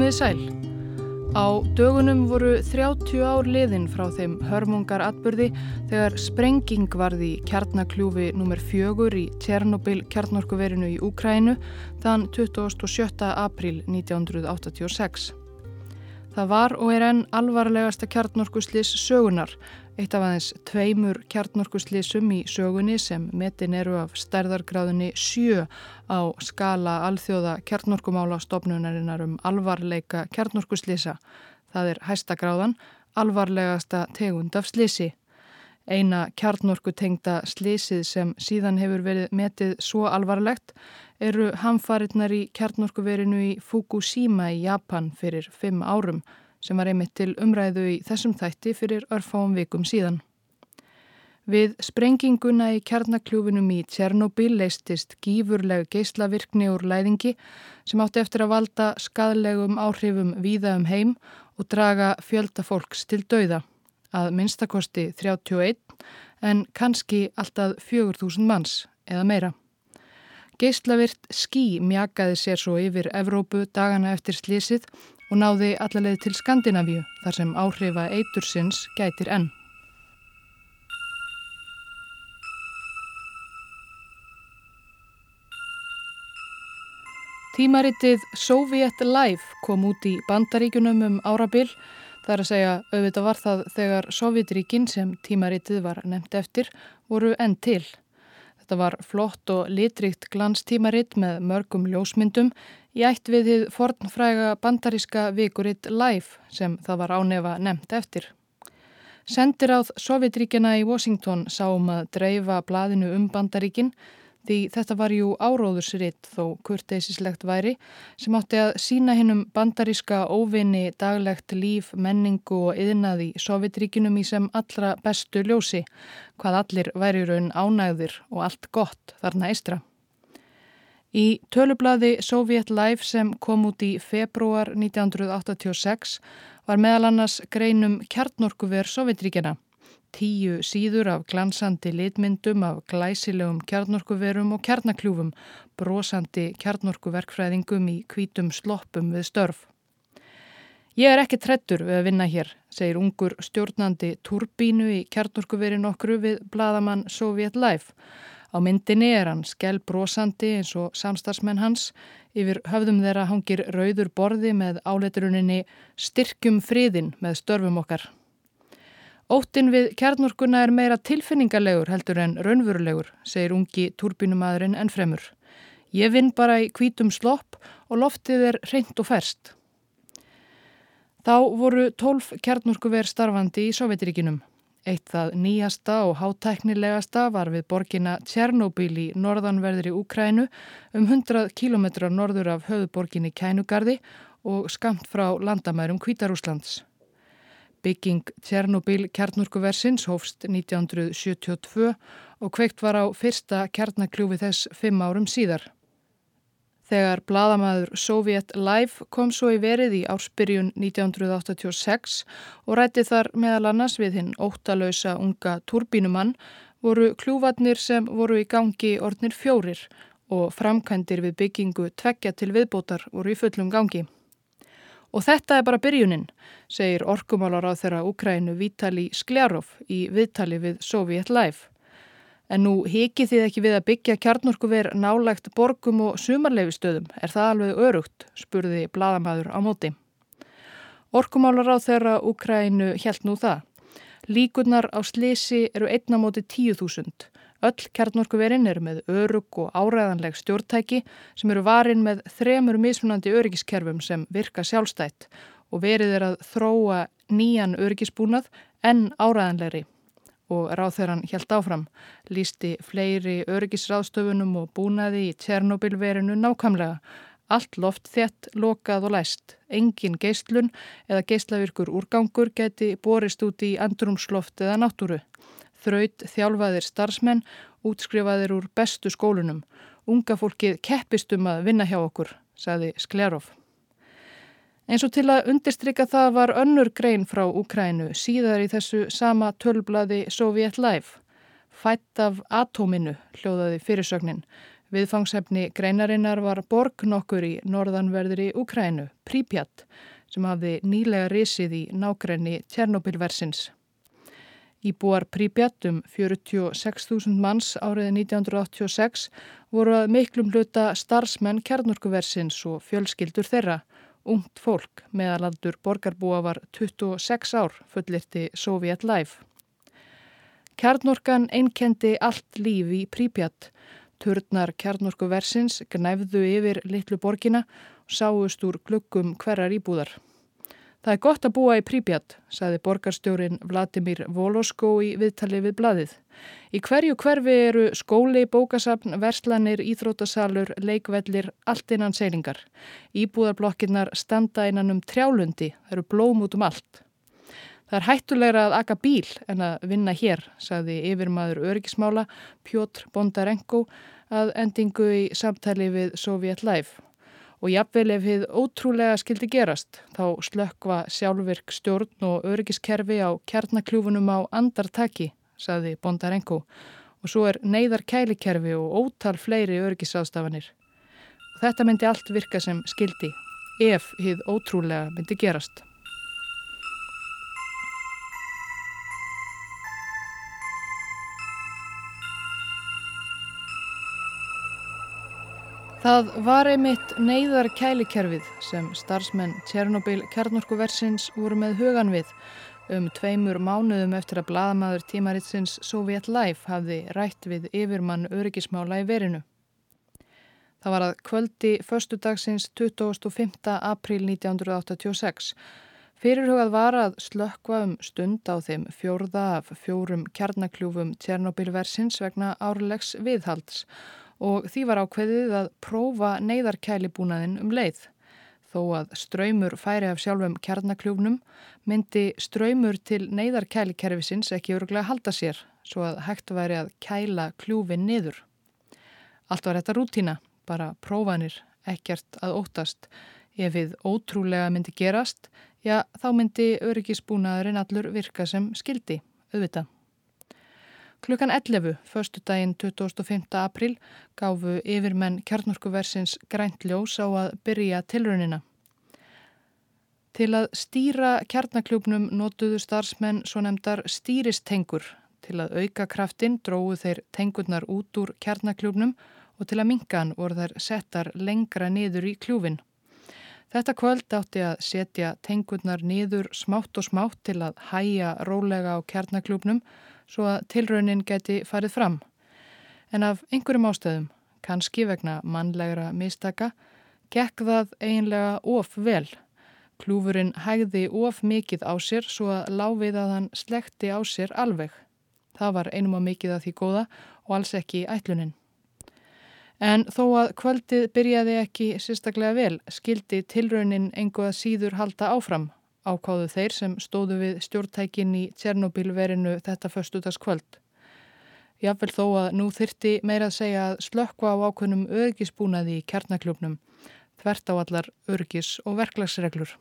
Komiði sæl. Á dögunum voru 30 ár liðin frá þeim hörmungar atbyrði þegar sprenging varði kjarnakljúfi nr. 4 í Tjernobyl kjarnorkuverinu í Úkrænu þann 27. april 1986. Það var og er enn alvarlegasta kjarnorkuslis sögunar Eitt af aðeins tveimur kjarnorkuslísum í sögunni sem metin eru af stærðargráðunni sjö á skala alþjóða kjarnorkumála stofnunarinnar um alvarleika kjarnorkuslísa. Það er hæstagráðan alvarlegasta tegund af slísi. Eina kjarnorkutengda slísið sem síðan hefur verið metið svo alvarlegt eru hamfarinnar í kjarnorkuverinu í Fukushima í Japan fyrir fimm árum sem var einmitt til umræðu í þessum þætti fyrir örfáum vikum síðan. Við sprenginguna í kjarnakljúfinum í Tjernobyl leistist gífurleg geyslavirkni úr læðingi sem átti eftir að valda skadlegum áhrifum víða um heim og draga fjölda fólks til dauða, að minnstakosti 31 en kannski alltaf 4.000 manns eða meira. Geyslavirt skí mjakaði sér svo yfir Evrópu dagana eftir slísið og náði allaveg til Skandinavíu þar sem áhrifa eitursins gætir enn. Tímaritið Soviet Life kom út í bandaríkunum um árabil. Það er að segja auðvitað var það þegar Sovjetríkin sem tímaritið var nefnt eftir voru enn til. Þetta var flott og litrikt glanstímaritt með mörgum ljósmyndum í ætt við þið fornfræga bandaríska vikuritt Life sem það var ánefa nefnt eftir. Sendir áð Sovjetríkjana í Washington sáum að dreifa blaðinu um bandaríkin því þetta var jú áróðursritt þó kurteisislegt væri sem átti að sína hinnum bandaríska óvinni daglegt líf, menningu og yðnað í Sovjetríkinum í sem allra bestu ljósi, hvað allir væri raun ánægðir og allt gott þarna eistra. Í tölublaði Soviet Life sem kom út í februar 1986 var meðal annars greinum kjarnorkuver Sovjetríkjana tíu síður af glansandi litmyndum af glæsilegum kjarnorkuverum og kjarnakljúfum, brosandi kjarnorkuverkfræðingum í kvítum sloppum við störf. Ég er ekki trettur við að vinna hér, segir ungur stjórnandi turbínu í kjarnorkuverin okkru við bladamann Soviet Life. Á myndinni er hann skell brosandi eins og samstagsmenn hans. Yfir höfðum þeirra hangir rauður borði með áleituruninni Styrkjum friðin með störfum okkar. Óttin við kjarnorkuna er meira tilfinningalegur heldur en raunverulegur, segir ungi turbínumadurinn en fremur. Ég vinn bara í kvítum slopp og loftið er reynd og ferst. Þá voru tólf kjarnorkuver starfandi í Sovjetiríkinum. Eitt það nýjasta og hátæknilegasta var við borgina Tjernobyl í norðanverðri Úkrænu um 100 km norður af höfuborginni Kænugarði og skamt frá landamærum Kvítarúslands. Bygging Tjernobyl kjarnorkuversins hófst 1972 og kveikt var á fyrsta kjarnakljúfi þess fimm árum síðar. Þegar bladamæður Soviet Life kom svo í verið í ársbyrjun 1986 og rætti þar meðal annars við hinn óttalösa unga turbínumann voru kljúvatnir sem voru í gangi orðnir fjórir og framkændir við byggingu tveggja til viðbótar voru í fullum gangi. Og þetta er bara byrjunin, segir orkumálar á þeirra Ukrænu Vítali Skljarov í viðtali við Soviet Life. En nú hekið þið ekki við að byggja kjarnorkuver nálægt borgum og sumarleifistöðum. Er það alveg örugt, spurði bladamæður á móti. Orkumálar á þeirra Ukrænu held nú það. Líkunar á slisi eru einna móti tíu þúsund. Öll kjarnorkuverin eru með örug og áræðanleg stjórntæki sem eru varin með þremur mismunandi öryggiskerfum sem virka sjálfstætt og verið er að þróa nýjan öryggisbúnað en áræðanlegri. Og ráþeirann helt áfram, lísti fleiri öryggisráðstöfunum og búnaði í Tjernobyl-verinu nákvæmlega. Allt loft þett, lokað og læst. Engin geistlun eða geistlavirkur úrgangur geti borist út í andrumsloft eða náttúru þraut þjálfaðir starfsmenn, útskrifaðir úr bestu skólunum. Unga fólkið keppist um að vinna hjá okkur, saði Sklerov. Eins og til að undirstrykka það var önnur grein frá Ukrænu síðar í þessu sama tölbladi Soviet Life. Fætt af atóminu, hljóðaði fyrirsögnin. Viðfangsefni greinarinnar var borg nokkur í norðanverðri Ukrænu, Prípjat, sem hafði nýlega risið í nákrenni Tjernobilversins. Íbúar Prípjat um 46.000 manns árið 1986 voru að miklum hluta starfsmenn kjarnorkuversins og fjölskyldur þeirra. Ungt fólk meðalaldur borgarbúa var 26 ár fullirti Soviet Life. Kjarnorkan einkendi allt líf í Prípjat Turnar kjarnorku versins gnæfðu yfir litlu borgina og sáust úr glukkum hverjar íbúðar. Það er gott að búa í Prípjat, saði borgarstjórin Vladimir Volosko í viðtali við bladið. Í hverju hverfi eru skóli, bókasapn, verslanir, íþrótasalur, leikvellir, allt innan seilingar. Íbúðarblokkinnar standa innan um trjálundi, eru blóm út um allt. Það er hættulegra að aka bíl en að vinna hér, sagði yfirmaður öryggismála Pjótr Bondarenko að endingu í samtali við Soviet Life. Og jafnvel ef þið ótrúlega skildi gerast, þá slökkva sjálfvirk stjórn og öryggiskerfi á kjarnakljúfunum á andartaki, sagði Bondarenko. Og svo er neyðar kælikerfi og ótal fleiri öryggisástafanir. Þetta myndi allt virka sem skildi, ef þið ótrúlega myndi gerast. Það var einmitt neyðar kælikerfið sem starfsmenn Tjernobyl kjarnorkuversins voru með hugan við um tveimur mánuðum eftir að bladamaður tímaritsins Soviet Life hafði rætt við yfirmann öryggismála í verinu. Það var að kvöldi förstu dagsins 25. april 1986. Fyrirhugað var að slökkva um stund á þeim fjórða af fjórum kjarnakljúfum Tjernobylversins vegna árlegs viðhalds og því var ákveðið að prófa neyðarkælibúnaðin um leið. Þó að ströymur færi af sjálfum kjarnakljófnum myndi ströymur til neyðarkælikerfisins ekki öruglega halda sér svo að hægt væri að kæla kljúfin niður. Allt var þetta rútína, bara prófanir, ekkert að óttast. Ef við ótrúlega myndi gerast, já þá myndi öryggisbúnaðurinn allur virka sem skildi, auðvitað. Klukkan 11, förstu daginn 25. april, gáfu yfirmenn kjarnorkuversins grænt ljós á að byrja tilraunina. Til að stýra kjarnakljúpnum notuðu starfsmenn svo nefndar stýristengur. Til að auka kraftin dróðu þeir tengurnar út úr kjarnakljúpnum og til að mingan voru þær settar lengra niður í kljúfin. Þetta kvöld átti að setja tengurnar niður smátt og smátt til að hæja rólega á kjarnakljúpnum svo að tilraunin geti farið fram. En af einhverjum ástöðum, kannski vegna mannlegra mistaka, gekk það eiginlega of vel. Klúfurinn hægði of mikið á sér svo að láfið að hann slekti á sér alveg. Það var einum á mikið að því góða og alls ekki ætlunin. En þó að kvöldið byrjaði ekki sérstaklega vel, skildi tilraunin engu að síður halda áfram ákáðu þeir sem stóðu við stjórntækin í Tjernobyl-verinu þetta förstutaskvöld. Jáfnvel þó að nú þyrti meira að segja að slökkva á ákveðnum örgisbúnaði í kjarnakljófnum, þvert á allar örgis og verklagsreglur.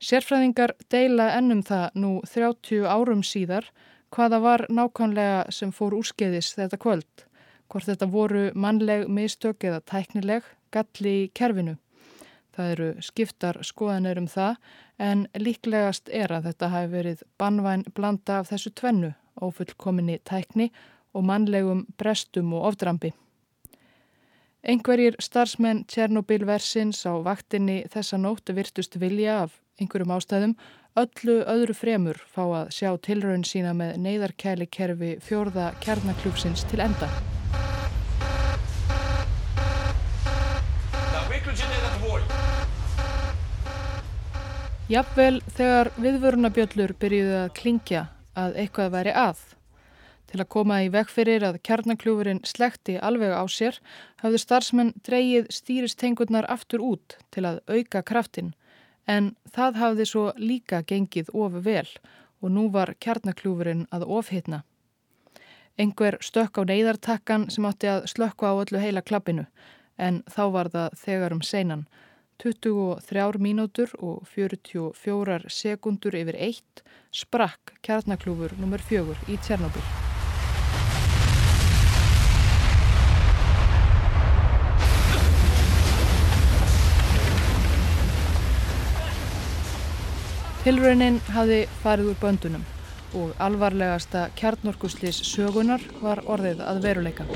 Sérfræðingar deila ennum það nú 30 árum síðar hvaða var nákvæmlega sem fór úrskeiðis þetta kvöld, hvort þetta voru mannleg mistök eða tæknileg galli í kerfinu. Það eru skiptar skoðanir um það en líklegast er að þetta hafi verið banvæn blanda af þessu tvennu, ofullkominni tækni og mannlegum brestum og ofdrambi. Engverjir starfsmenn Tjernobyl-versins á vaktinni þessa nóttu virtust vilja af einhverjum ástæðum öllu öðru fremur fá að sjá tilraun sína með neyðarkæli kerfi fjórða kjarnaklúfsins til enda. Jafnvel þegar viðvörunabjöllur byrjuði að klingja að eitthvað væri að. Til að koma í vegferir að kjarnakljúfurinn slekti alveg á sér hafðu starfsmenn dreyið stýristengurnar aftur út til að auka kraftin en það hafði svo líka gengið of vel og nú var kjarnakljúfurinn að ofhitna. Engur stökk á neyðartakkan sem átti að slökka á öllu heila klappinu en þá var það þegar um seinan 23 mínútur og 44 sekundur yfir eitt sprakk kjarnaklúfur nr. 4 í Tjernobyl. Tilraunin hafi farið úr böndunum og alvarlegasta kjarnorkuslis sögunar var orðið að veruleika.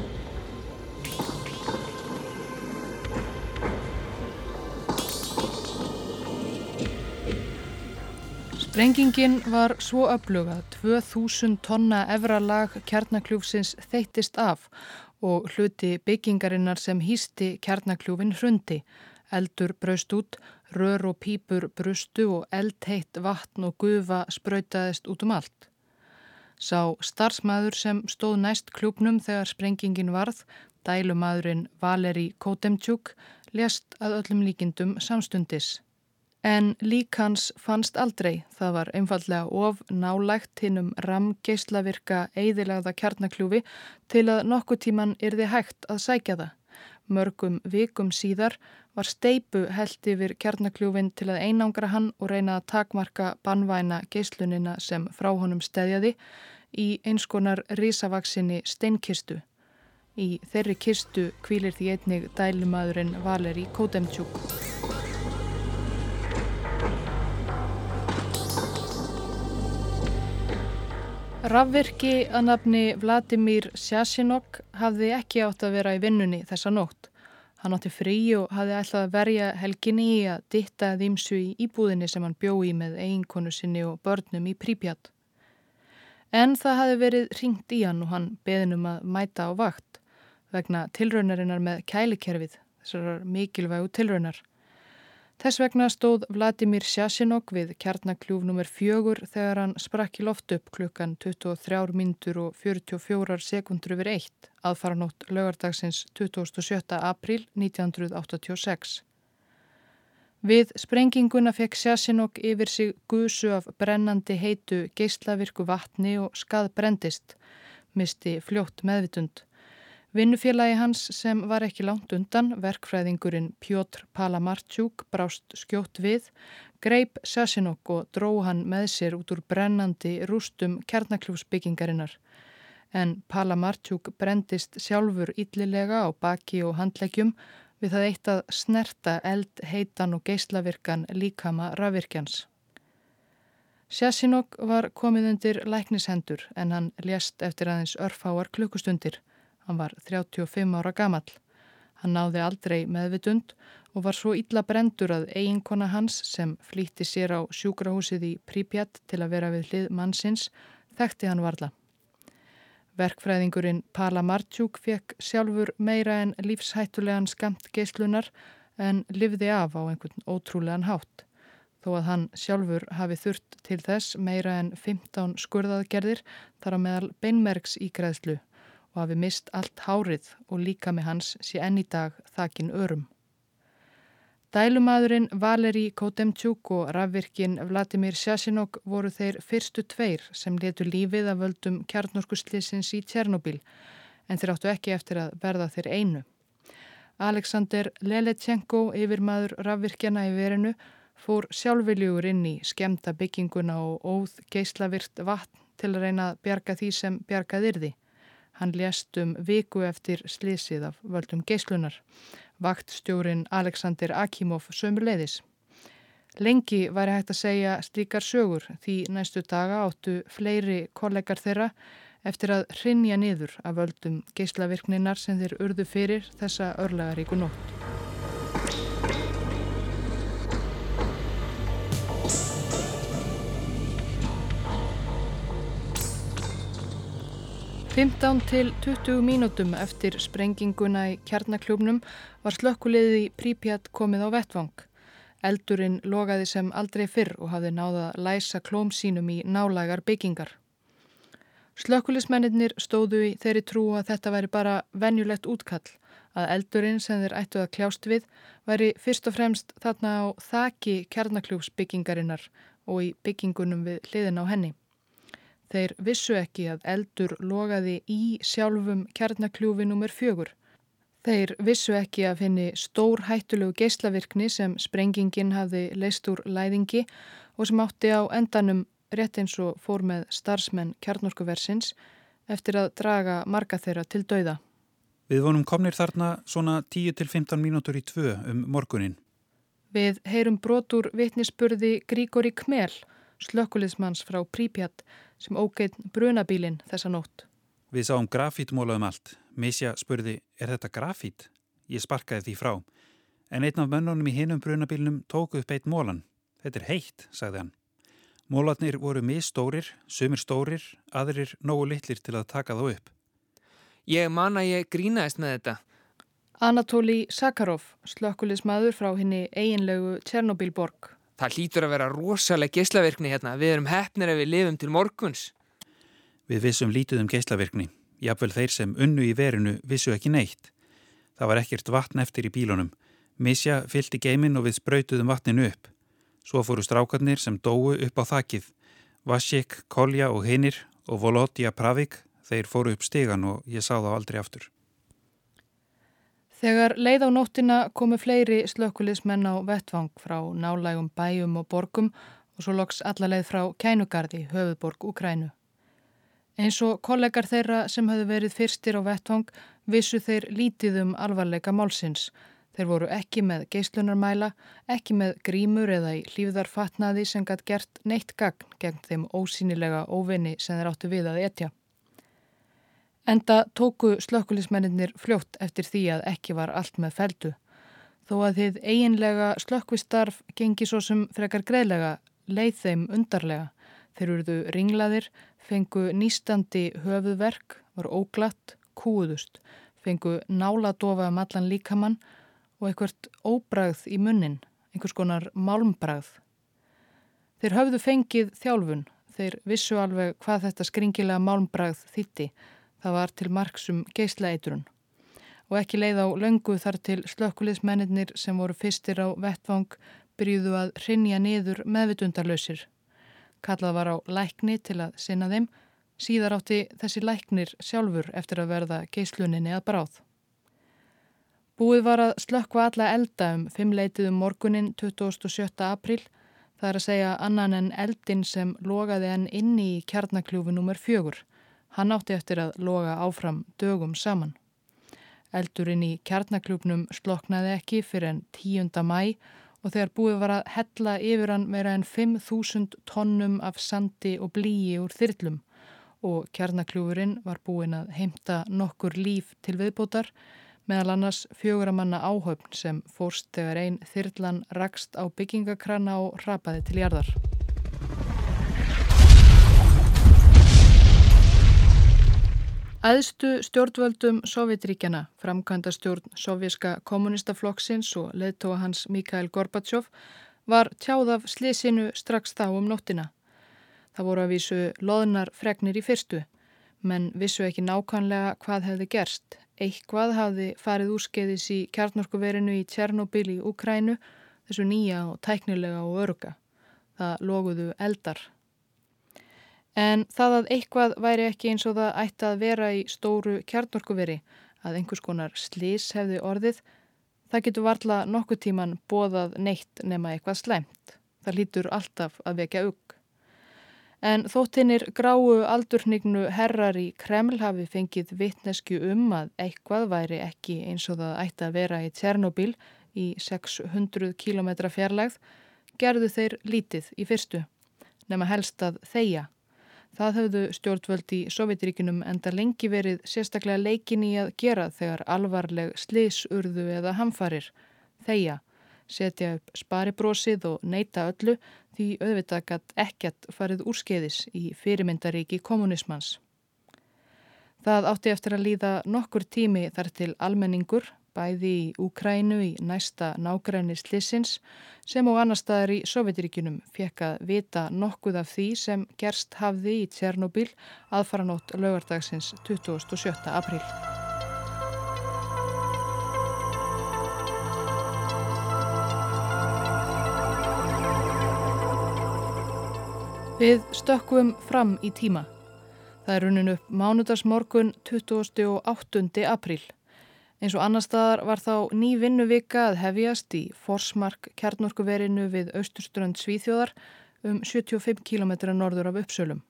Sprengingin var svo öflugað 2000 tonna efralag kjarnakljúfsins þeittist af og hluti byggingarinnar sem hýsti kjarnakljúfin hrundi. Eldur braust út, rör og pípur brustu og eldheitt vatn og gufa sprautaðist út um allt. Sá starfsmæður sem stóð næst klúpnum þegar sprengingin varð, dælumadurinn Valeri Kotemtjúk, lést að öllum líkindum samstundis. En lík hans fannst aldrei. Það var einfallega of nálægt hinnum ramgeislavirka eðilagða kjarnakljúfi til að nokkuð tíman yrði hægt að sækja það. Mörgum vikum síðar var steipu held yfir kjarnakljúfin til að einangra hann og reyna að takmarka banvæna geislunina sem frá honum stedjaði í einskonar risavaksinni steinkistu. Í þeirri kistu kvílir því einnig dælumadurinn Valeri Kotemtjúk. Rafvirki að nafni Vladimir Sjasinok hafði ekki átt að vera í vinnunni þessa nótt. Hann átti frí og hafði ætlað að verja helginni í að ditta þýmsu í íbúðinni sem hann bjói með eiginkonu sinni og börnum í prípjat. En það hafði verið ringt í hann og hann beðinum að mæta á vakt vegna tilraunarinnar með kælikerfið, þessar mikilvægu tilraunar. Þess vegna stóð Vladimir Sjasinok við kjarnakljúf nr. 4 þegar hann sprakk í loft upp klukkan 23 mindur og 44 sekundur yfir 1 aðfaranótt lögardagsins 27. april 1986. Við sprenginguna fekk Sjasinok yfir sig gusu af brennandi heitu geislavirku vatni og skað brendist, misti fljótt meðvitund. Vinnufélagi hans sem var ekki langt undan, verkfræðingurinn Pjótr Palamartjúk brást skjótt við, greip Sasinok og dró hann með sér út úr brennandi rústum kjarnakljófsbyggingarinnar. En Palamartjúk brendist sjálfur yllilega á baki og handleggjum við það eitt að snerta eld, heitan og geislavirkan líkama rafvirkjans. Sasinok var komið undir læknishendur en hann lést eftir aðeins örfáar klukkustundir. Hann var 35 ára gamall. Hann náði aldrei meðvitund og var svo illa brendur að eiginkona hans sem flýtti sér á sjúkrahúsið í Prípjat til að vera við hlið mannsins þekkti hann varla. Verkfræðingurinn Pala Martjúk fekk sjálfur meira en lífshættulegan skamt geyslunar en livði af á einhvern ótrúlegan hátt. Þó að hann sjálfur hafi þurft til þess meira en 15 skurðaðgerðir þar á meðal beinmerks ígræðslu og hafi mist allt hárið og líka með hans sé enn í dag þakin örum. Dælumadurinn Valeri Kotemtjúk og rafvirkin Vladimir Sjasinok voru þeir fyrstu tveir sem letu lífið af völdum kjarnorkuslisins í Tjernobyl en þeir áttu ekki eftir að verða þeir einu. Alexander Leletjenko, yfirmaður rafvirkjana í verinu, fór sjálfviljugur inn í skemta bygginguna og óð geislavirt vatn til að reyna að bjarga því sem bjargað yrði. Hann lést um viku eftir slísið af völdum geyslunar. Vaktstjórin Alexander Akimov sömur leiðis. Lengi væri hægt að segja slíkar sögur því næstu daga áttu fleiri kollegar þeirra eftir að hrinja niður af völdum geyslavirkninar sem þeir urðu fyrir þessa örlagaríku nótt. 15 til 20 mínútum eftir sprenginguna í kjarnakljófnum var slökkuleiði í Prípjat komið á vettvang. Eldurinn logaði sem aldrei fyrr og hafði náða að læsa klóm sínum í nálagar byggingar. Slökkulismennir stóðu í þeirri trú að þetta væri bara venjulegt útkall, að eldurinn sem þeir ættu að kljást við væri fyrst og fremst þarna á þaki kjarnakljófsbyggingarinnar og í byggingunum við hliðin á henni. Þeir vissu ekki að eldur logaði í sjálfum kjarnakljúfi nr. 4. Þeir vissu ekki að finni stór hættulegu geyslavirkni sem sprengingin hafði leist úr læðingi og sem átti á endanum rétt eins og fór með starfsmenn kjarnorkuversins eftir að draga marga þeirra til dauða. Við vonum komnir þarna svona 10-15 mínútur í tvö um morgunin. Við heyrum brotur vitnisspurði Grígóri Kmel slökkulismanns frá Prípjat sem ógeitt brunabílinn þessa nótt. Við sáum grafítmóla um allt. Misja spurði, er þetta grafít? Ég sparkaði því frá. En einn af mönnunum í hinum brunabílnum tók upp eitt mólan. Þetta er heitt, sagði hann. Mólatnir voru misstórir, sumir stórir, aðrir nógu litlir til að taka þá upp. Ég man að ég grínaðist með þetta. Anatóli Sakarov, slökkulismadur frá henni eiginlegu Tjernobilborg. Það hlýtur að vera rosalega geyslaverkni hérna. Við erum hefnir ef við lifum til morguns. Við vissum lítið um geyslaverkni. Jafnvel þeir sem unnu í verinu vissu ekki neitt. Það var ekkert vatn eftir í bílunum. Misja fyllt í geiminn og við spröytuðum vatninu upp. Svo fóru strákarnir sem dóu upp á þakkið. Vasik, Kolja og Hinnir og Volodja Pravik, þeir fóru upp stegan og ég sá þá aldrei aftur. Þegar leið á nóttina komu fleiri slökkulismenn á vettvang frá nálægum bæjum og borgum og svo loks allarleið frá Kænugarði, höfuborg Ukrænu. Eins og kollegar þeirra sem höfðu verið fyrstir á vettvang vissu þeir lítið um alvarleika málsins. Þeir voru ekki með geislunarmæla, ekki með grímur eða í hlýfðarfatnaði sem gætt gert neitt gagn gegn þeim ósýnilega óvinni sem þeir áttu við að etja. Enda tóku slökkulismennir fljótt eftir því að ekki var allt með feldu. Þó að þið eiginlega slökkvistarf gengi svo sem frekar greiðlega leið þeim undarlega. Þeir eruðu ringlaðir, fengu nýstandi höfuðverk, var óglatt, kúðust, fengu náladofa um allan líkamann og einhvert óbragð í munnin, einhvers konar málmbræð. Þeir höfðu fengið þjálfun, þeir vissu alveg hvað þetta skringilega málmbræð þýtti, það var til marksum geyslaeitrun. Og ekki leið á löngu þar til slökkulismennir sem voru fyrstir á vettvang byrjuðu að rinja niður meðvitundarlausir. Kallað var á lækni til að sinna þeim, síðar átti þessi læknir sjálfur eftir að verða geysluninni að bráð. Búið var að slökkva alla elda um fimmleitið um morgunin 27. april, það er að segja annan en eldin sem logaði enn inni í kjarnakljúfi nr. 4. Hann átti eftir að loga áfram dögum saman. Eldurinn í kjarnakljúfnum sloknaði ekki fyrir enn 10. mæ og þegar búið var að hella yfir hann meira en 5.000 tonnum af sandi og blíi úr þyrlum og kjarnakljúfurinn var búin að heimta nokkur líf til viðbótar meðal annars fjöguramanna áhaupn sem fórst þegar einn þyrlan rakst á byggingakrana og rapaði til jarðar. Æðstu stjórnvöldum Sovjetríkjana, framkvæmda stjórn Sovjerska kommunistaflokksins og leðtóa hans Mikael Gorbachev var tjáð af slísinu strax þá um nóttina. Það voru að vísu loðnar fregnir í fyrstu, menn vissu ekki nákvæmlega hvað hefði gerst. Eitthvað hafði farið úrskeiðis í kjarnorkuverinu í Tjernobyl í Ukrænu, þessu nýja og tæknilega og örga. Það loguðu eldar En það að eitthvað væri ekki eins og það ætti að vera í stóru kjarnorkuveri, að einhvers konar slís hefði orðið, það getur varla nokkuð tíman bóðað neitt nema eitthvað sleimt. Það lítur alltaf að vekja ugg. En þóttinnir gráu aldurnignu herrar í Kreml hafi fengið vittnesku um að eitthvað væri ekki eins og það ætti að vera í Tjernobyl í 600 km fjarlægð, gerðu þeir lítið í fyrstu, nema helst að þeia Það höfðu stjórnvöld í Sovjetiríkunum enda lengi verið sérstaklega leikin í að gera þegar alvarleg slisurðu eða hamfarir, þeia, setja upp sparibrósið og neyta öllu því auðvitað gætt ekkert farið úrskeiðis í fyrirmyndaríki kommunismans. Það átti eftir að líða nokkur tími þar til almenningur, bæði í Úkrænu í næsta nágræni slissins sem og annar staðar í Sovjetiríkunum fekk að vita nokkuð af því sem gerst hafði í Tjernobyl aðfaranótt laugardagsins 27. apríl. Við stökkum fram í tíma. Það er runin upp mánudagsmorgun 28. apríl. Eins og annar staðar var þá ný vinnuvika að hefjast í Forsmark kjarnorkuverinu við austurströnd Svíþjóðar um 75 km norður af Uppsölum.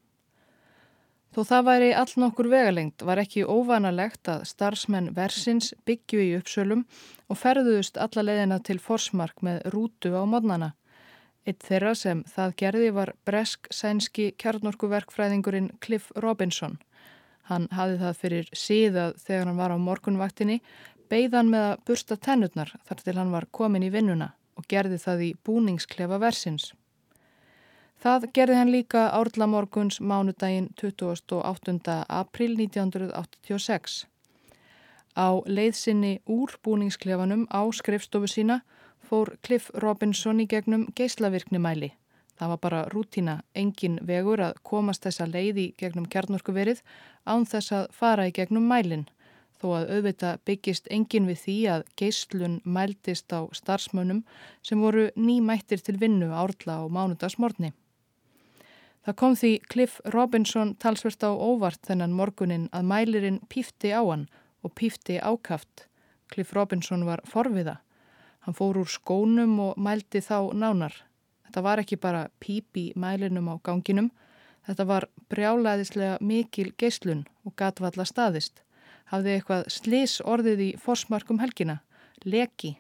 Þó það væri all nokkur vegalengt var ekki óvanalegt að starfsmenn Versins byggju í Uppsölum og ferðuðust alla leðina til Forsmark með rútu á modnana. Eitt þeirra sem það gerði var bresk-sænski kjarnorkuverkfræðingurinn Cliff Robinson. Hann hafði það fyrir síðað þegar hann var á morgunvaktinni, beigðan með að bursta tennutnar þar til hann var komin í vinnuna og gerði það í búningsklefa versins. Það gerði hann líka árla morguns mánudaginn 28. april 1986. Á leiðsynni úr búningsklefanum á skrifstofu sína fór Cliff Robinson í gegnum geislavirknimæli. Það var bara rútina, engin vegur að komast þessa leiði gegnum kjarnorkuverið án þess að fara í gegnum mælinn, þó að auðvita byggist engin við því að geislun mæltist á starfsmönnum sem voru nýmættir til vinnu árla á mánudagsmorni. Það kom því Cliff Robinson talsvert á óvart þennan morgunin að mælirinn pífti á hann og pífti ákaft. Cliff Robinson var forviða. Hann fór úr skónum og mældi þá nánar. Þetta var ekki bara píp í mælinum á ganginum, þetta var brjálaðislega mikil geyslun og gatvalla staðist. Hafði eitthvað slis orðið í forsmarkum helgina, leki.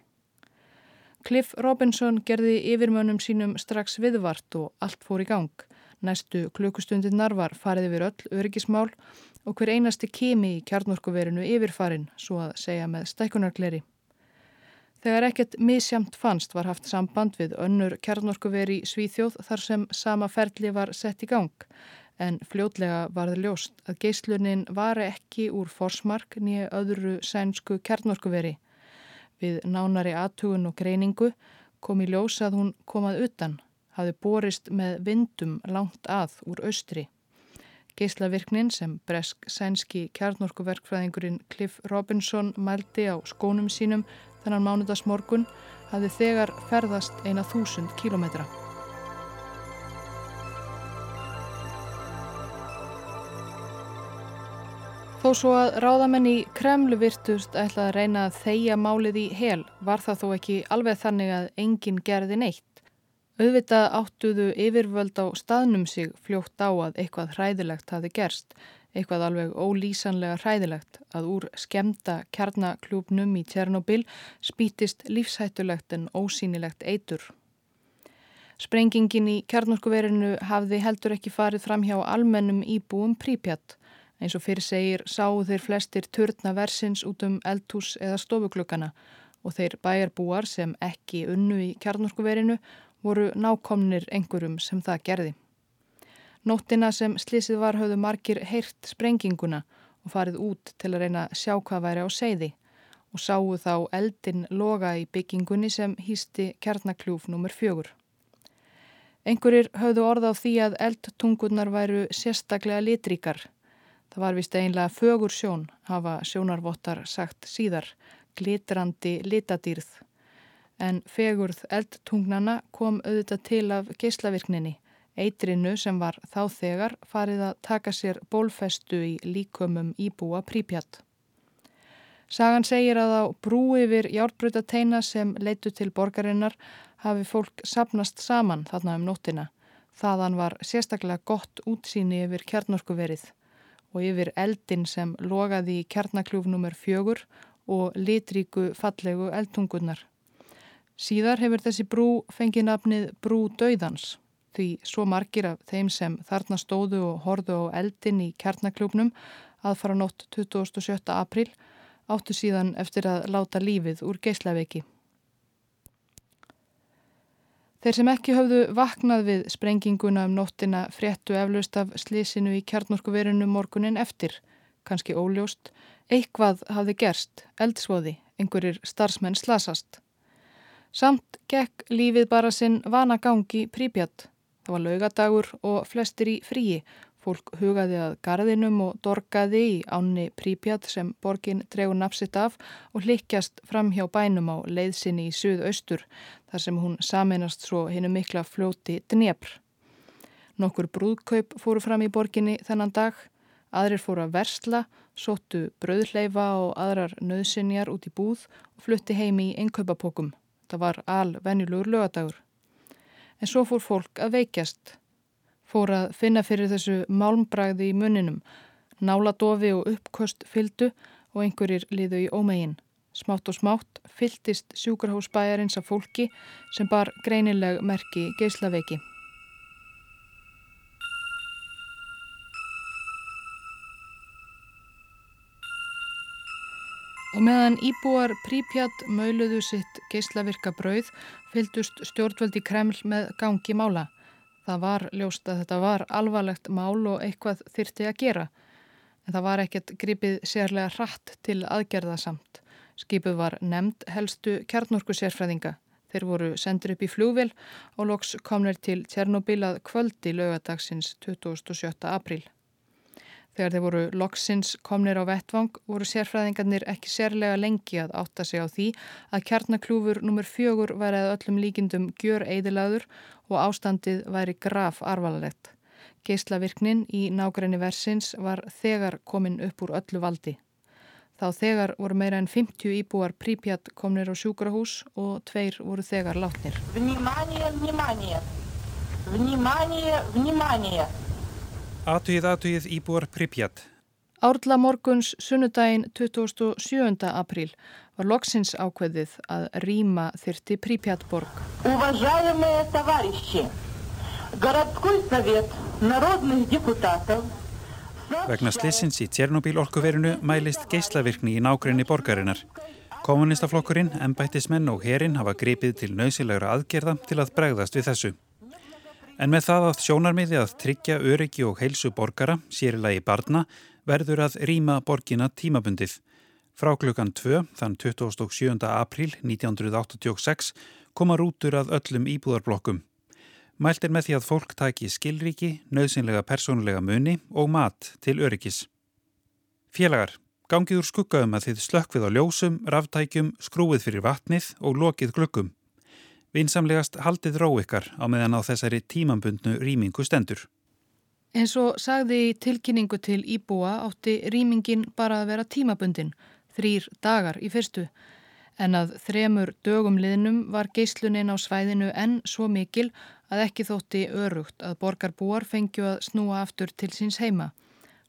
Cliff Robinson gerði yfirmönnum sínum strax viðvart og allt fór í gang. Næstu klukkustundirnar var farið yfir öll öryggismál og hver einasti kemi í kjarnorkuverinu yfirfarin, svo að segja með stækunargleri. Þegar ekkert misjamt fannst var haft samband við önnur kjarnorkuveri Svíþjóð þar sem sama ferli var sett í gang en fljótlega varði ljóst að geyslunin var ekki úr forsmark nýja öðru sænsku kjarnorkuveri. Við nánari aðtugun og greiningu kom í ljós að hún komað utan, hafi borist með vindum langt að úr austri. Geislavirknin sem bresk sænski kjarnorkuverkfræðingurinn Cliff Robinson mældi á skónum sínum þennan mánudags morgun hafði þegar ferðast eina þúsund kílometra. Þó svo að ráðamenn í Kremlu virtust ætla að reyna að þeia málið í hel var það þó ekki alveg þannig að enginn gerði neitt. Auðvitað áttuðu yfirvöld á staðnum sig fljótt á að eitthvað hræðilegt hafi gerst, eitthvað alveg ólýsanlega hræðilegt að úr skemta kjarnaklúpnum í Tjernobyl spítist lífshættulegt en ósýnilegt eitur. Sprengingin í kjarnorkuverinu hafði heldur ekki farið fram hjá almennum íbúum prípjatt. Eins og fyrir segir sáu þeir flestir turna versins út um eldhús eða stofuklukkana og þeir bæjarbúar sem ekki unnu í kjarnorkuverinu voru nákomnir einhverjum sem það gerði. Nóttina sem slísið var höfðu margir heyrt sprenginguna og farið út til að reyna að sjá hvað væri á seiði og sáu þá eldin loga í byggingunni sem hýsti kjarnakljúf nr. 4. Einhverjir höfðu orða á því að eldtungunar væru sérstaklega litríkar. Það var vist einlega fögur sjón, hafa sjónarvottar sagt síðar, glitrandi litadýrð en fegurð eldtungnana kom auðvitað til af geyslavirkninni, eitrinu sem var þá þegar farið að taka sér bólfestu í líkumum íbúa prípjatt. Sagan segir að á brú yfir járbrutateina sem leitu til borgarinnar hafi fólk sapnast saman þarna um nóttina. Þaðan var sérstaklega gott útsýni yfir kjarnorkuverið og yfir eldin sem logaði í kjarnakljúf nr. 4 og litríku fallegu eldtungunnar. Síðar hefur þessi brú fengið nafnið Brú Dauðans því svo margir af þeim sem þarna stóðu og horðu á eldin í kjarnakljófnum aðfara nótt 27. april áttu síðan eftir að láta lífið úr geislaveiki. Þeir sem ekki höfðu vaknað við sprenginguna um nóttina fréttu eflaust af slísinu í kjarnorkuverinu morgunin eftir, kannski óljóst, eitthvað hafði gerst, eldsvoði, einhverjir starfsmenn slasast. Samt gekk lífið bara sinn vana gangi prípjatt. Það var laugadagur og flestir í fríi. Fólk hugaði að garðinum og dorgaði í ánni prípjatt sem borgin dregur napsitt af og hlikkjast fram hjá bænum á leiðsinni í suðaustur þar sem hún saminast svo hinnu mikla fljóti dnjepr. Nokkur brúðkaup fóru fram í borginni þennan dag. Aðrir fóru að versla, sóttu brauðleifa og aðrar nöðsynjar út í búð og flutti heimi í einnkaupapókum. Það var alvenjulegur lögadagur. En svo fór fólk að veikjast. Fór að finna fyrir þessu málmbræði í muninum. Náladofi og uppkost fyldu og einhverjir liðu í ómegin. Smátt og smátt fylltist sjúkrahúsbæjarins af fólki sem bar greinileg merki geislaveiki. Og meðan íbúar Prípjat möluðu sitt geyslavirka brauð fylgdust stjórnvöldi Kreml með gangi mála. Það var ljóst að þetta var alvarlegt mál og eitthvað þyrti að gera. En það var ekkert gripið sérlega hratt til aðgerða samt. Skipið var nefnd helstu kjarnorku sérfræðinga. Þeir voru sendur upp í flúvil og loks komnir til Tjernobyl að kvöldi lögadagsins 27. apríl. Þegar þeir voru loksins komnir á vettvang voru sérfræðingarnir ekki sérlega lengi að átta sig á því að kjarnakljúfur nr. 4 væri að öllum líkindum gjör eidilaður og ástandið væri graf arvalalegt. Geislavirknin í nágræni versins var þegar komin upp úr öllu valdi. Þá þegar voru meira en 50 íbúar prípjat komnir á sjúkrahús og tveir voru þegar látnir. Vnímanie, vnímanie, vnímanie, vnímanie. Atugið, atugið, íbúar Pripjat. Árla morguns sunnudaginn 27. apríl var loksins ákveðið að rýma þyrti Pripjatborg. Uvažæðumegi tavariðsi, Garadskóðsavét, Narodnið deputatov, Vegna slissins í Tjernobyl orkuverinu mælist geyslavirkni í nákrenni borgarinnar. Komunistaflokkurinn, ennbættismenn og herin hafa gripið til nöysilegra aðgerða til að bregðast við þessu. En með það að sjónarmiði að tryggja öryggi og heilsu borgara, sérilagi barna, verður að rýma borgina tímabundið. Frá klukkan 2, þann 27. april 1986, koma rútur að öllum íbúðarblokkum. Mælt er með því að fólk taki skilriki, nöðsynlega persónulega muni og mat til öryggis. Félagar, gangið úr skuggaum að þið slökkvið á ljósum, ráftækjum, skrúið fyrir vatnið og lokið glöggum. Vinsamlegast haldið ró ykkar á meðan á þessari tímambundnu rýmingu stendur. En svo sagði tilkynningu til Íbúa átti rýmingin bara að vera tímabundin, þrýr dagar í fyrstu. En að þremur dögum liðnum var geyslunin á svæðinu enn svo mikil að ekki þótti örugt að borgarbúar fengju að snúa aftur til síns heima.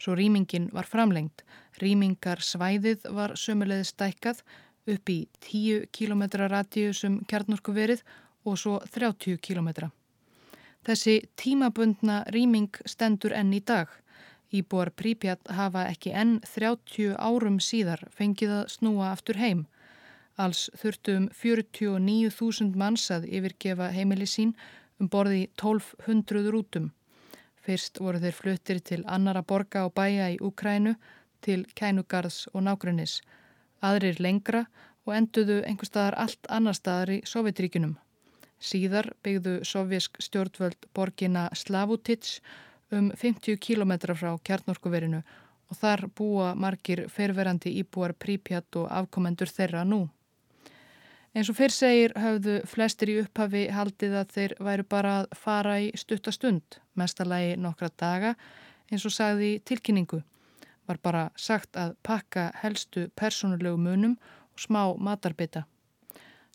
Svo rýmingin var framlengt. Rýmingar svæðið var sömulegði stækkað upp í 10 km radíusum kjarnorku verið og svo 30 km. Þessi tímabundna rýming stendur enn í dag. Íbúar Prípjat hafa ekki enn 30 árum síðar fengið að snúa aftur heim. Alls þurftum 49.000 manns að yfirgefa heimili sín um borði 1200 rútum. Fyrst voru þeir fluttir til annara borga og bæja í Ukrænu, til Kænugarðs og Nágrunis aðrir lengra og enduðu einhver staðar allt annar staðar í Sovjetríkunum. Síðar byggðu sovjersk stjórnvöld borgina Slavutits um 50 km frá kjarnorkuverinu og þar búa margir ferverandi íbúar prípjat og afkomendur þeirra nú. Eins og fyrr segir höfðu flestir í upphafi haldið að þeir væru bara að fara í stuttastund, mestalagi nokkra daga, eins og sagði tilkynningu var bara sagt að pakka helstu persónulegu munum og smá matarbita.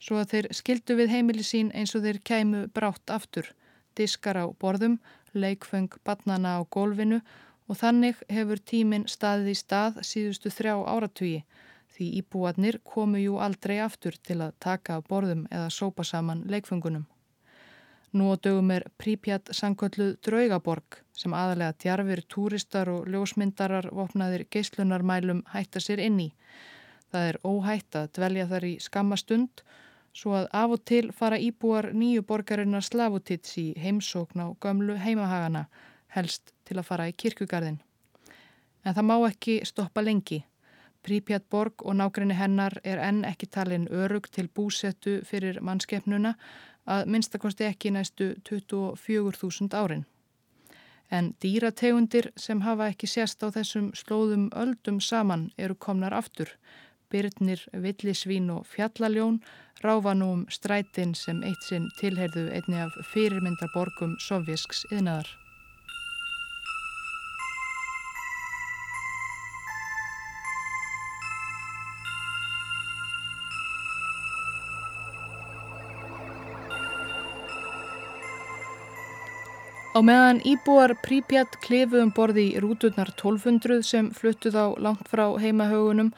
Svo að þeir skildu við heimili sín eins og þeir kæmu brátt aftur, diskar á borðum, leikfeng batnana á gólfinu og þannig hefur tíminn staðið í stað síðustu þrjá áratugi því íbúarnir komu jú aldrei aftur til að taka borðum eða sópa saman leikfengunum. Nú á dögum er Prípjat sangkölluð Draugaborg sem aðalega djarfir túristar og ljósmyndarar vopnaðir geyslunarmælum hætta sér inn í. Það er óhætt að dvelja þar í skammastund svo að af og til fara íbúar nýju borgarinnar Slavutits í heimsókn á gömlu heimahagana helst til að fara í kirkugarðin. En það má ekki stoppa lengi. Prípjat borg og nákrenni hennar er enn ekki talin örug til búsettu fyrir mannskeppnuna að minnstakosti ekki næstu 24.000 árin. En dýrategundir sem hafa ekki sérst á þessum slóðum öldum saman eru komnar aftur. Byrnir, villisvín og fjallaljón ráfa nú um strætin sem eitt sinn tilherðu einni af fyrirmyndarborgum sovjesks yðnaðar. Á meðan íbúar Prípjat klifu um borði í rúturnar 1200 sem fluttuð á langt frá heimahögunum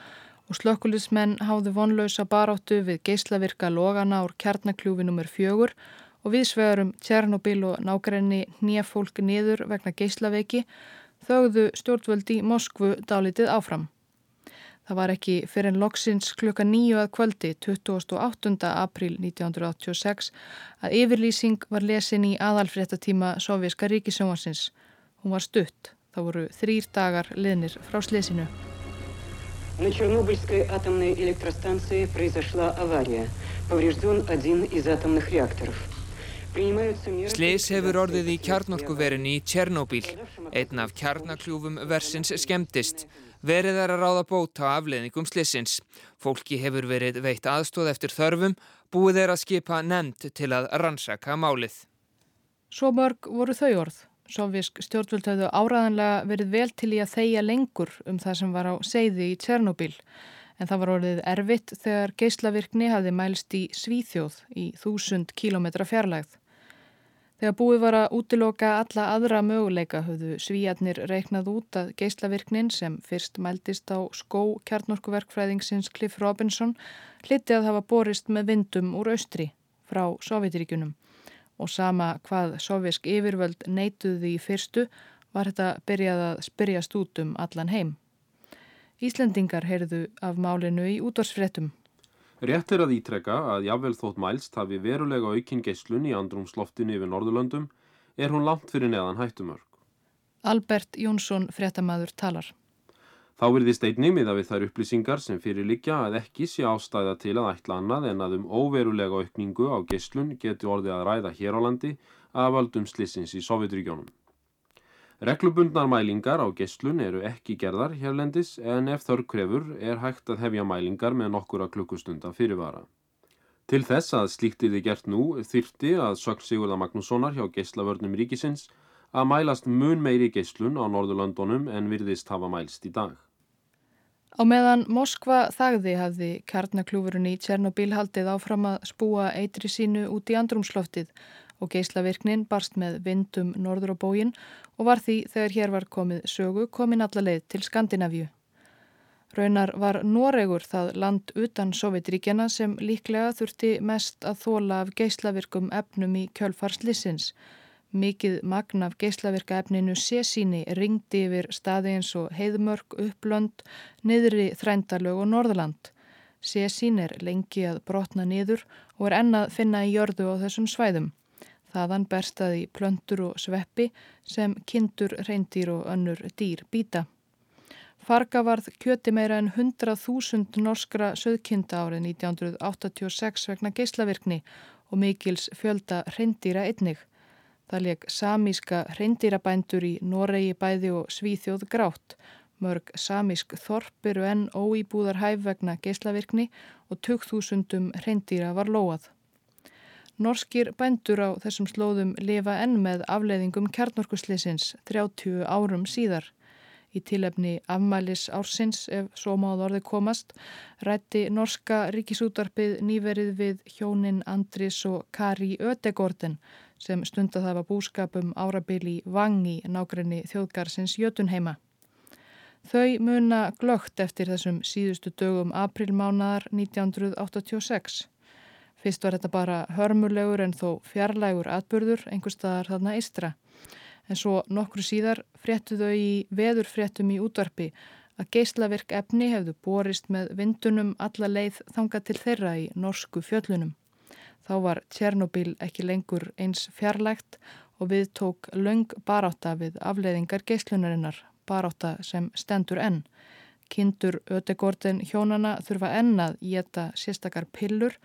og slökkulismenn háðu vonlausa baráttu við geyslavirka logana úr kjarnakljúfi nr. 4 og viðsvegarum Tjernobyl og nákrenni nýjafólk niður vegna geyslaveiki þögðu stjórnvöldi Moskvu dálitið áfram. Það var ekki fyrir en loksins klukka nýju að kvöldi 28. april 1986 að yfirlýsing var lesin í aðalfréttatíma Sovjerska ríkisjónvarsins. Hún var stutt. Það voru þrýr dagar liðnir frá slesinu. На Чернобыльской атомной электростанции произошла авария. Поврежден один из атомных реакторов. Slis hefur orðið í kjarnorkuverinu í Tjernobyl. Einn af kjarnakljúfum versins skemmtist. Verið er að ráða bóta afleðningum slisins. Fólki hefur verið veitt aðstóð eftir þörfum, búið er að skipa nefnd til að rannsaka málið. Svo mörg voru þau orð. Sovjísk stjórnvöld hafðu áraðanlega verið vel til í að þeia lengur um það sem var á seiði í Tjernobyl en það var orðið erfitt þegar geyslavirkni hafði mælst í Svíþjóð í þúsund kílometra fjarlægð. Þegar búið var að útiloka alla aðra möguleika höfðu svíjarnir reiknað út að geyslavirknin sem fyrst mæltist á skó kjarnorkuverkfræðingsins Cliff Robinson hliti að hafa borist með vindum úr austri frá Sovjetiríkunum og sama hvað sovjersk yfirvöld neituði í fyrstu var þetta byrjað að spyrjast út um allan heim. Íslendingar heyrðu af málinu í útvarsfréttum. Rétt er að ítrekka að jável þótt mælst hafi verulega aukinn geyslun í andrumsloftinu yfir Norðurlöndum er hún langt fyrir neðan hættumörk. Albert Jónsson fréttamaður talar. Þá verðist einnig miða við þær upplýsingar sem fyrir líkja að ekki sé ástæða til að ætla annað en að um óverulega aukningu á geyslun geti orðið að ræða hér á landi að valdum slissins í Sovjetregjónum. Reglubundnar mælingar á geyslun eru ekki gerðar hérlendis en ef þörr krefur er hægt að hefja mælingar með nokkura klukkustunda fyrirvara. Til þess að slíktið er gert nú þyrti að sögn Sigurða Magnússonar hjá geyslavörnum ríkisins að mælast mun meiri geyslun á Norðurlöndunum en virðist hafa mælst í dag. Á meðan Moskva þagði hafði kjarnaklúfurinn í Tjernobyl haldið áfram að spúa eitri sínu út í andrumsloftið og geyslavirknin barst með vindum norður á bógin og var því þegar hér var komið sögu komin alla leið til Skandinavíu. Raunar var Noregur það land utan Sovjetríkjana sem líklega þurfti mest að þóla af geyslavirkum efnum í kjölfarslissins Mikið magn af geyslavirka efninu sésíni ringdi yfir staði eins og heiðmörk, upplönd, niðri þrændalög og norðland. Sésín er lengi að brotna niður og er ennað finna í jörðu á þessum svæðum. Þaðan berstaði plöndur og sveppi sem kindur, reyndýr og önnur dýr býta. Farga varð kjöti meira en 100.000 norskra söðkinda árið 1986 vegna geyslavirkni og mikils fjölda reyndýra einnig. Það leik samíska hreindýrabændur í Noregi bæði og Svíþjóð grátt. Mörg samísk þorp eru enn óýbúðar hæf vegna geyslavirkni og 2000 hreindýra var lóað. Norskir bændur á þessum slóðum lifa enn með afleiðingum kjarnorkusleisins 30 árum síðar. Í tilefni afmælis ársins, ef svo máð orði komast, rætti norska ríkisútarpið nýverið við hjónin Andris og Kari Ödegorden sem stundað hafa búskapum árabili vangi nákrenni þjóðgarsins Jötunheima. Þau muna glögt eftir þessum síðustu dögum aprilmánaðar 1986. Fyrst var þetta bara hörmulegur en þó fjarlægur atbyrður einhver staðar þarna eistra. En svo nokkru síðar fréttu þau í veðurfréttum í útvarpi að geyslavirk efni hefðu borist með vindunum alla leið þanga til þeirra í norsku fjöllunum. Þá var Tjernobyl ekki lengur eins fjarlægt og við tók laung baráta við afleiðingar geyslunarinnar, baráta sem stendur enn. Kindur ödegordin hjónana þurfa ennað í þetta sérstakar pillur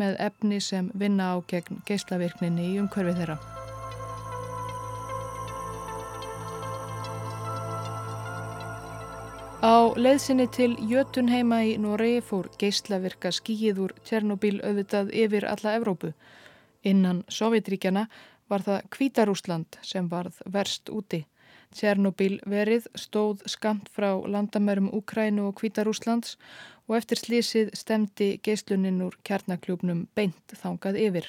með efni sem vinna á gegn geyslavirkninni í umhverfið þeirra. Á leiðsinni til Jötunheima í Noregi fór geyslavirka skíið úr Tjernobyl auðvitað yfir alla Evrópu. Innan Sovjetríkjana var það Kvítarúsland sem varð verst úti. Tjernobyl verið stóð skamt frá landamærum Ukrænu og Kvítarúslands og eftir slísið stemdi geysluninn úr kjarnakljófnum beint þangað yfir.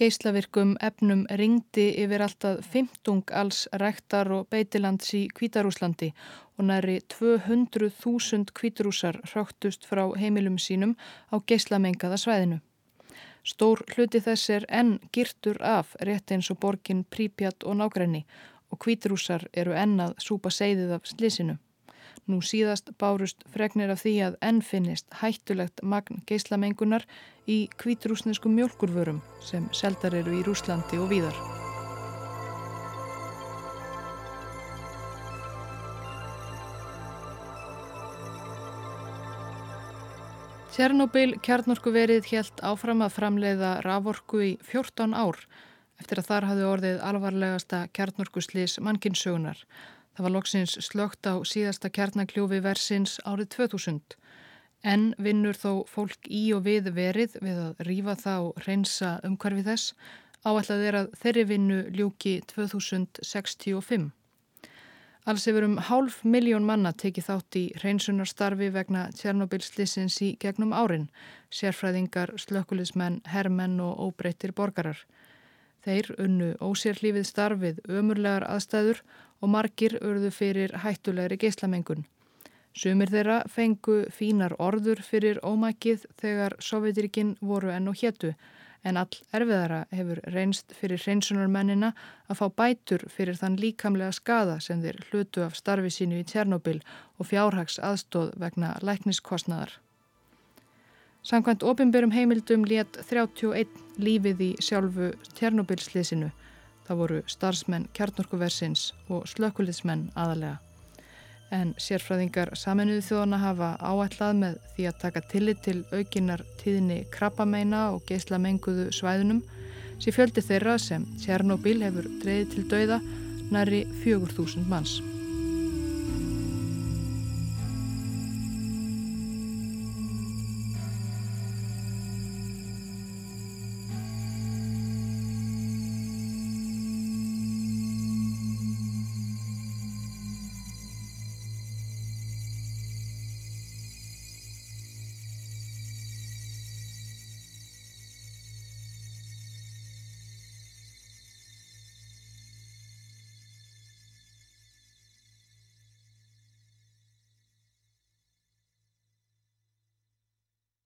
Geislavirkum efnum ringdi yfir alltaf 15 alls rektar og beitilands í Kvítarúslandi og næri 200.000 kvíturúsar hráttust frá heimilum sínum á geislamengaða svæðinu. Stór hluti þess er enn girtur af rétt eins og borgin Prípjat og nágræni og kvíturúsar eru enn að súpa seiðið af slísinu. Nú síðast bárust fregnir af því að enn finnist hættulegt magn geislamengunar í kvíturúsnesku mjölkurvörum sem seldar eru í Rúslandi og víðar. Tjernobyl kjarnorkuverið helt áfram að framleiða raforku í 14 ár eftir að þar hafði orðið alvarlegasta kjarnorkuslís mannkinsögunar. Það var loksins slögt á síðasta kjarnakljófi versins árið 2000. En vinnur þó fólk í og við verið við að rýfa það og reynsa umhverfi þess er að þeirri vinnu ljúki 2065. Alls hefur um hálf miljón manna tekið þátt í hreinsunarstarfi vegna Tjernobyl-slissins í gegnum árin, sérfræðingar, slökkulismenn, herrmenn og óbreyttir borgarar. Þeir unnu ósérlífið starfið ömurlegar aðstæður og margir urðu fyrir hættulegri geislamengun. Sumir þeirra fengu fínar orður fyrir ómækið þegar Sovjetrikinn voru enn og héttu, en all erfiðara hefur reynst fyrir hreinsunarmennina að fá bætur fyrir þann líkamlega skada sem þeir hlutu af starfi sínu í Tjernobyl og fjárhags aðstóð vegna lækniskostnaðar. Samkvæmt ofinberum heimildum létt 31 lífið í sjálfu Tjernobyl-sliðsinu. Það voru starfsmenn kjarnorkuversins og slökulismenn aðalega en sérfræðingar saminuðu þjóðana hafa áætlað með því að taka tillit til aukinar tíðni krabbameina og geysla menguðu svæðunum sem fjöldi þeirra sem Tjernobyl hefur dreyði til dauða næri 4.000 manns.